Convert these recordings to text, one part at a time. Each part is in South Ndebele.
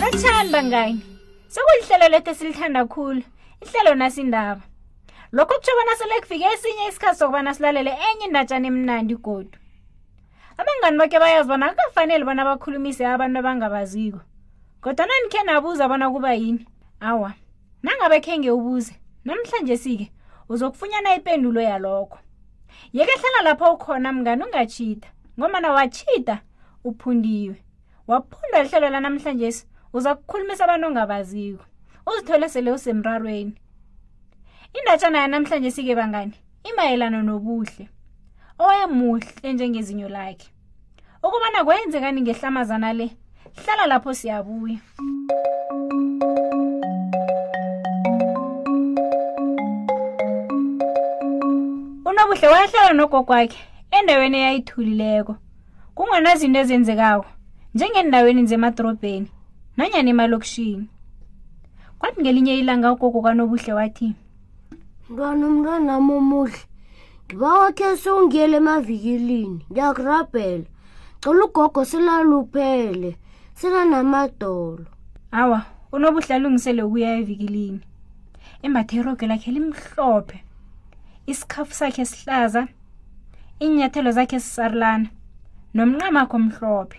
Lotshani bangani. Sekulihlelo lethu esilithanda khulu. Ihlelo nasindaba. Lokho kutjho bona sele kufike esinye isikhathi sokubana silalele enye indatshana emnandi godu. Abangani boke bayazi bona akukafanele bona bakhulumise abantu abangabaziko. kodwana nikhe nabuza bona kuba yini awa nangabe khe ngewubuze namhlanje sike uzokufunyana ipendulo yalokho yeke hlala lapho ukhona mngani ungachita ngomana wachita uphundiwe waphundwa lihlelo lanamhlanje uza kukhulumisa abantu ongabaziko uzithole sele usemrarweni indatshana yanamhlanje sike bangani imayelana nobuhle owayemuhle njengezinyo lakhe ukubana kwenzekani ngehlamazana le hlala lapho siyabuya unobuhle wayehlala nogogo wakhe endaweni eyayithulileko kungenazinto ezenzekako njengeendaweni zemadorobheni nanyana emalokishini kwathi ngelinye ilanga ugogo kanobuhle wathi mntwana umntwanami omuhle ngibawakhe sewungiyele emavikilini ngiyakurabhela cela ugogo silaluphele sinanamadolo awa unobuhle alungisele ukuya evikilini embathe iroge lakhe limhlophe isikhafu sakhe sihlaza iinyathelo zakhe sisarulana nomnqamakho mhlophe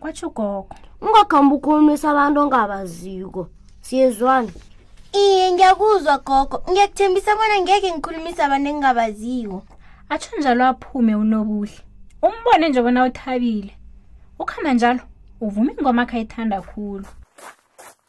kwatsho ugogo ungakhambi ukhulumisa abantu ongabaziko siyezwana iye ngiyakuzwa gogo ngiyakuthembisa bona ngeke ngikhulumisa abantu engingabaziwo atsho njalo aphume unobuhle umbone nje bona uthabile ukhamba njalo uvuma ingoma akhe ayithanda khulu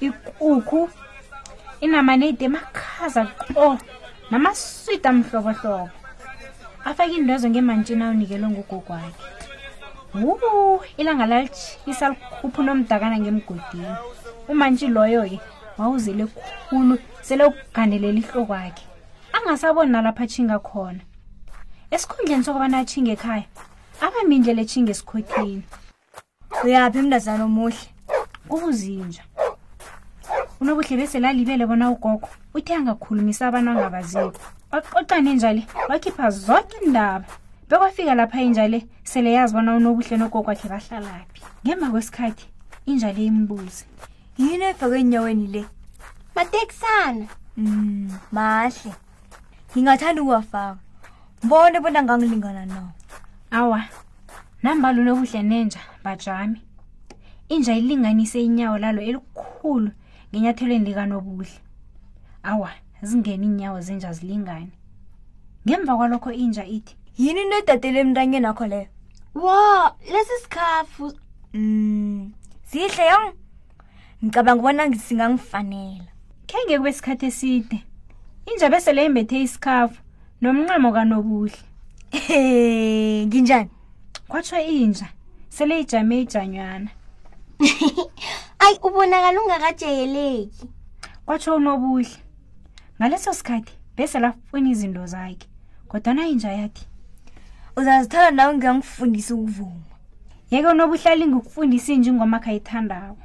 ikukhu inamanedi emakhaza qo namaswida mhlobohlobo afake iindazo ngemantshini awunikelwe ngugogo wakhe wu ilanga lalji isalikhuphu nomdakana ngemgodini umantshi loyo-ke wawuzele khulu sele ukugandelela ihlokwakhe angasaboni nalapho atshinga khona esikhundleni sokubana atshinga ekhaya abamindlela etshinga esikhothini uyaphi emntazana omuhle ubuzinja unobuhle bese lalibele bona ugogo uthe angakhulumisa abantu angabaziko waqoqana inja le wakhipha zonke indaba bekwafika lapha inja le sele yazi bona unobuhle nogogo wakhe bahlalaphi ngemva kwesikhathi inja le imbuze yini efakwe enyaweni le mateksana mm. mahle ngingathanda ukuwafaka bone bona ngangilingana no awa nambalule kuhle nenja bajame inja ilinganise inyawo lalo elikhulu ngenyathelweni likanobuhle awa zingeni iinyawo zenja zilingane ngemva kwalokho inja ithi yini into edadele emntanyeni akho leyo wo lesi sikhafu um sihle yong ngicabanga ubona ngisingangifanela khe ngekube isikhathi eside inja besele imbethe isikhafu nomncamo kanobuhle he nginjani kwatsho inja sele ijame ijanywana ayi ubonakala ungakajeyeleki kwatsho unobuhle ngaleso sikhathi bese lafuna izinto zakhe kodwana inja yathi uzazithola nawe ngiyangifundisa ukuvuma yeke unobuhle alingukufundisa inja ingoma khayithandako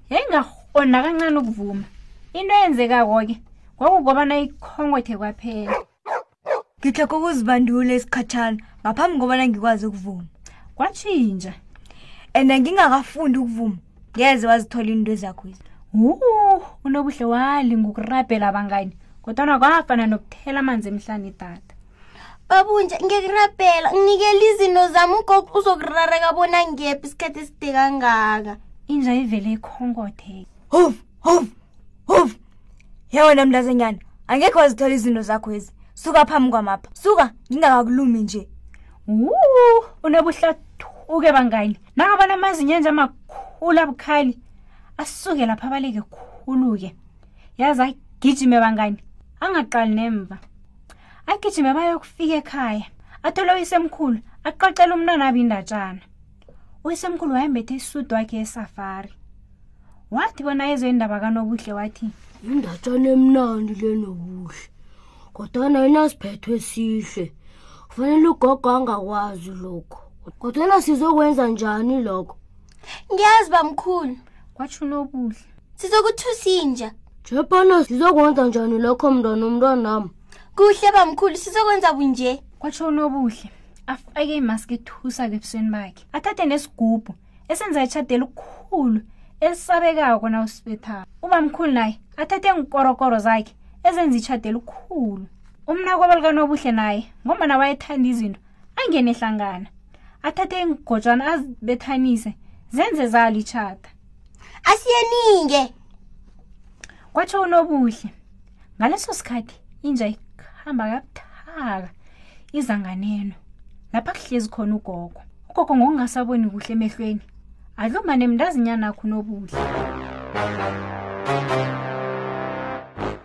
yayingakghona kancane ukuvuma into eyenzekako-ke kwakukobana ikhongothe kwaphela ngithlokha ukuzibandula esikhatshana ngaphambi kobana ngikwazi ukuvuma kwatshintsha and ngingakafundi ukuvuma ngeze wazithola into ezakhwiza hu unobuhle wali ngokurabhela abangani kodwana kwafana nokuthela amanzi emhlane idada babunja ngiyakurabhela nginikela izinto zami ugogo uzokurareka bona ngiyephi isikhathi eside kangaka inja ivele ikhonkothe huf huf huf ye wena mntazenyana angekho wazithola izinto zakho ezi suka phambi kwamapha suka ngingakakulumi nje wu unobuhlathuke bangani nakabona amazinye enje amakhulu abukhali asuke lapha abaleke khulu-ke yazi agijime bangani angaqali nemva agijime bayokufika ekhaya athole uyisemkhulu aqoqela umntwana abi indatshana uyisemkhulu wayembethe isudu wakhe esafari wathi bona ezwe indaba kanobuhle wathi indatshana emnandi le nobuhle kodwana inasiphetho esihle kufanele ugogo angakwazi lokho kodwana sizokwenza njani lokho ngiyazi bamkhulu kwatsho unobuhle sizokuthusa inja jebhana sizokwenza njani lokho mntwana umntwanami kuhle bamkhulu sizokwenza bunje kwatsho unobuhle afake imaski ethusa-ke ebusweni bakhe athathe nesigubhu esenza itshadela ukukhulu elisabekako na usibethako ubamkhulu naye athathe ngikorokoro zakhe ezenza itshadela ukukhulu umnakwabo likanobuhle naye ngombana wayethanda izinto angene hlangana athathe ingojwana azibethanise zenze zalo itshata asiyeninge kwatsho unobuhle ngaleso sikhathi inja ihamba kabuthaka izanganeno lapha kuhlezi khona ugogo ugogo ngokungasaboni kuhle emehlweni adlumane mntazinyana akho unobuhle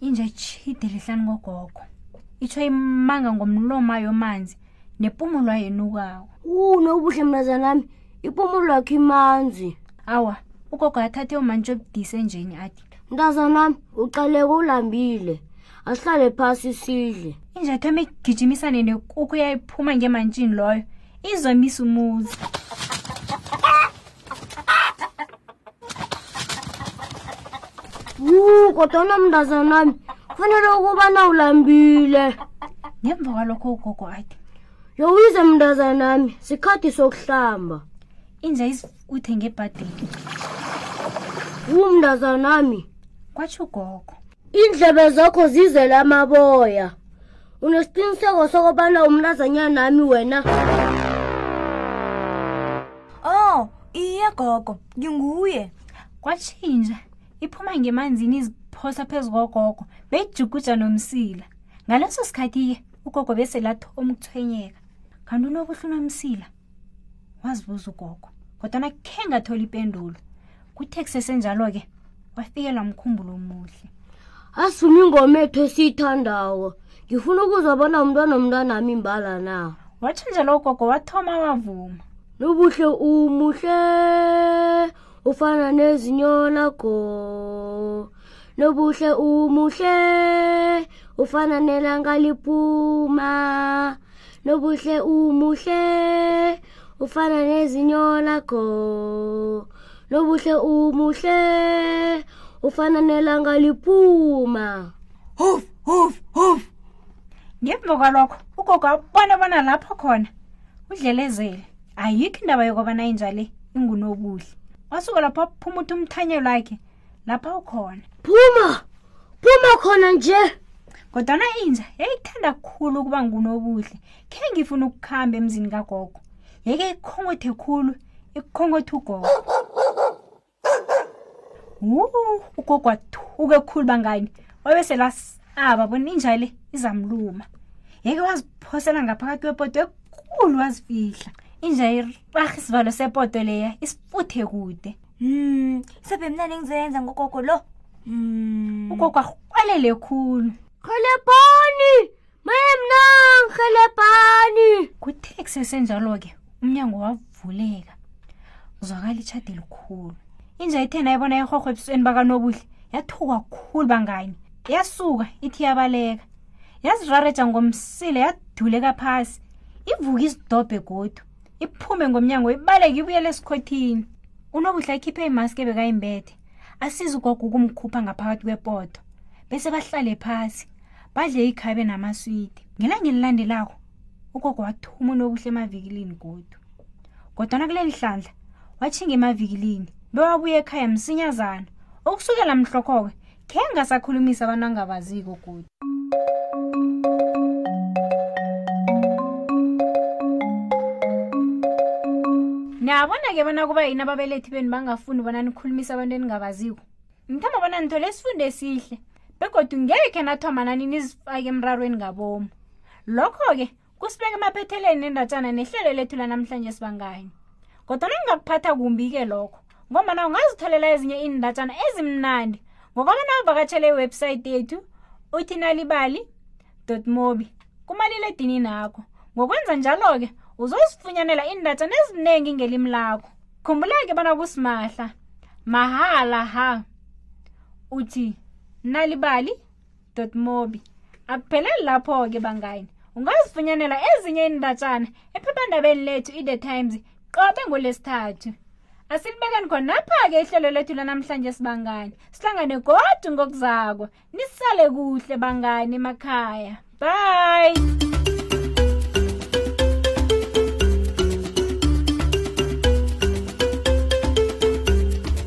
inja itshidilihlan ngogogo itsho imanga ngomloma yomanzi nepumulo ayenukako uno ubuhle mnazanami ipumulo yakho imanzi awa ugogo athathe umantshi obudise enjeni athi mntazanami ucaleko ulambile asihlale phasi sidle inja thoma ikugijimisane nekuku yayiphuma ngemantshini loyo izomisa umuzi Wu, kodwana mntazanami kufanele ukubana ulambile ngemva kwalokho ugogo athi yowize mntazanami sikhathi sokuhlamba inja izifuthe ngebhadeni wu mntazanami kwatsho ugogo indlebe zakho zizele amaboya unesiqiniseko sokobana umntazanyanami wena oh iye gogo nginguye kwatshintsha iphuma ngemanzini iziphosa phezu kogogo beyijukuja nomsila ngaleso sikhathi-ke ugogo beselathoma ukuthwenyeka kanti unokuhlunwa msila wazibuza ugogo kodwana khe ngatholi ipendulo kuthe kusesenjalo-ke wafikelwa mkhumbulo omuhle asifuna ingoma ethu esiyithandawo ngifuna ukuzwa bona umntwana omntwanami imbala na watsho njalo ugogo wathoma wavuma nobuhle umuhle ufana nezinyola go nobuhle umuhle ufana nelanga liphuma nobuhle umuhle ufana nezinyola go nobuhle umuhle ufana nelanga liphuma huf huf huf ngemva kwalokho ugogo abona bona lapho khona udlelezele ayikho indaba yokobana inja le ingunobuhle wasuka lapho aphuma uthi umthanye lwakhe lapha ukhona phuma phuma khona nje kodwana inja yayikuthanda khulu ukuba ngunobuhle khe ngifuna ukukhamba emzini kagogo yeke ikhongothe khulu ikukhongothe ugogo ugogwathu ukekhulu bangani wabeselas aba bona inja le izamluma yeke waziphosela ngaphakathi kwepoto ekulu wazifihla inja irarha isivalo sepoto leya isifuthe kude um hmm, sebemnani engizoyenza ngogogo lo um ugogo arhwalele khulu kholeboni Memnang khelebhani. Kuthe kusesenjalo ke umnyango wavuleka. Uzwakala ichadi likhulu. Inja ithe naye bona ihorho ebusweni bakanobuhle yathuka khulu bangani. Yasuka ithi yabaleka. Yazirareja ngomsile yaduleka phasi. Ivuka isidobhe godu. Iphume ngomnyango ibaleke ibuyele esikhothini. Unobuhle akhiphe imaski ebekayimbethe. asize ugogo ukumkhupha ngaphakathi kwepoto bese bahlale phasi badle ikhabe namaswidi ngelanga elilandelako ugogo wathuma unobuhle emavikilini godu kodwana kuleli hlandla watshinga emavikilini bewabuye ekhaya msinyazana okusukela mhlokho-ke khe ngasakhulumisa abantu angabaziko godu niyabona-ke bona kuba yini ababelethi benu bangafuni bona nikhulumisa abantu eningabaziko ngithanda bona nithole isifundo esihle begodwa ngekhe nathoma nani nizifake emrarweni ngabomu lokho-ke kusibeka emaphetheleni nendatshana nehlelo lethu lanamhlanje sibangani kodwa nangingakuphatha kumbi-ke lokho ngombana ungazitholela ezinye iindatshana ezimnandi ngokobana uvakatshele iwebhsayithi yethu uthi nalibali mobi kumaliledini nakho ngokwenza njalo-ke uzozifunyanela iindatshana eziningi ngelimi lakho khumbuleke bona kusimahla mahala ha uthi nalibali dotmobi akupheleli lapho-ke bangani ungazifunyanela ezinye iindatshana ephephandabeni lethu i-the times qobe ngolesithathu asilibekeni khonapha-ke ihlelo lethu lanamhlanje sibangani sihlangane godu ngokuzako nisale kuhle bangani emakhaya bye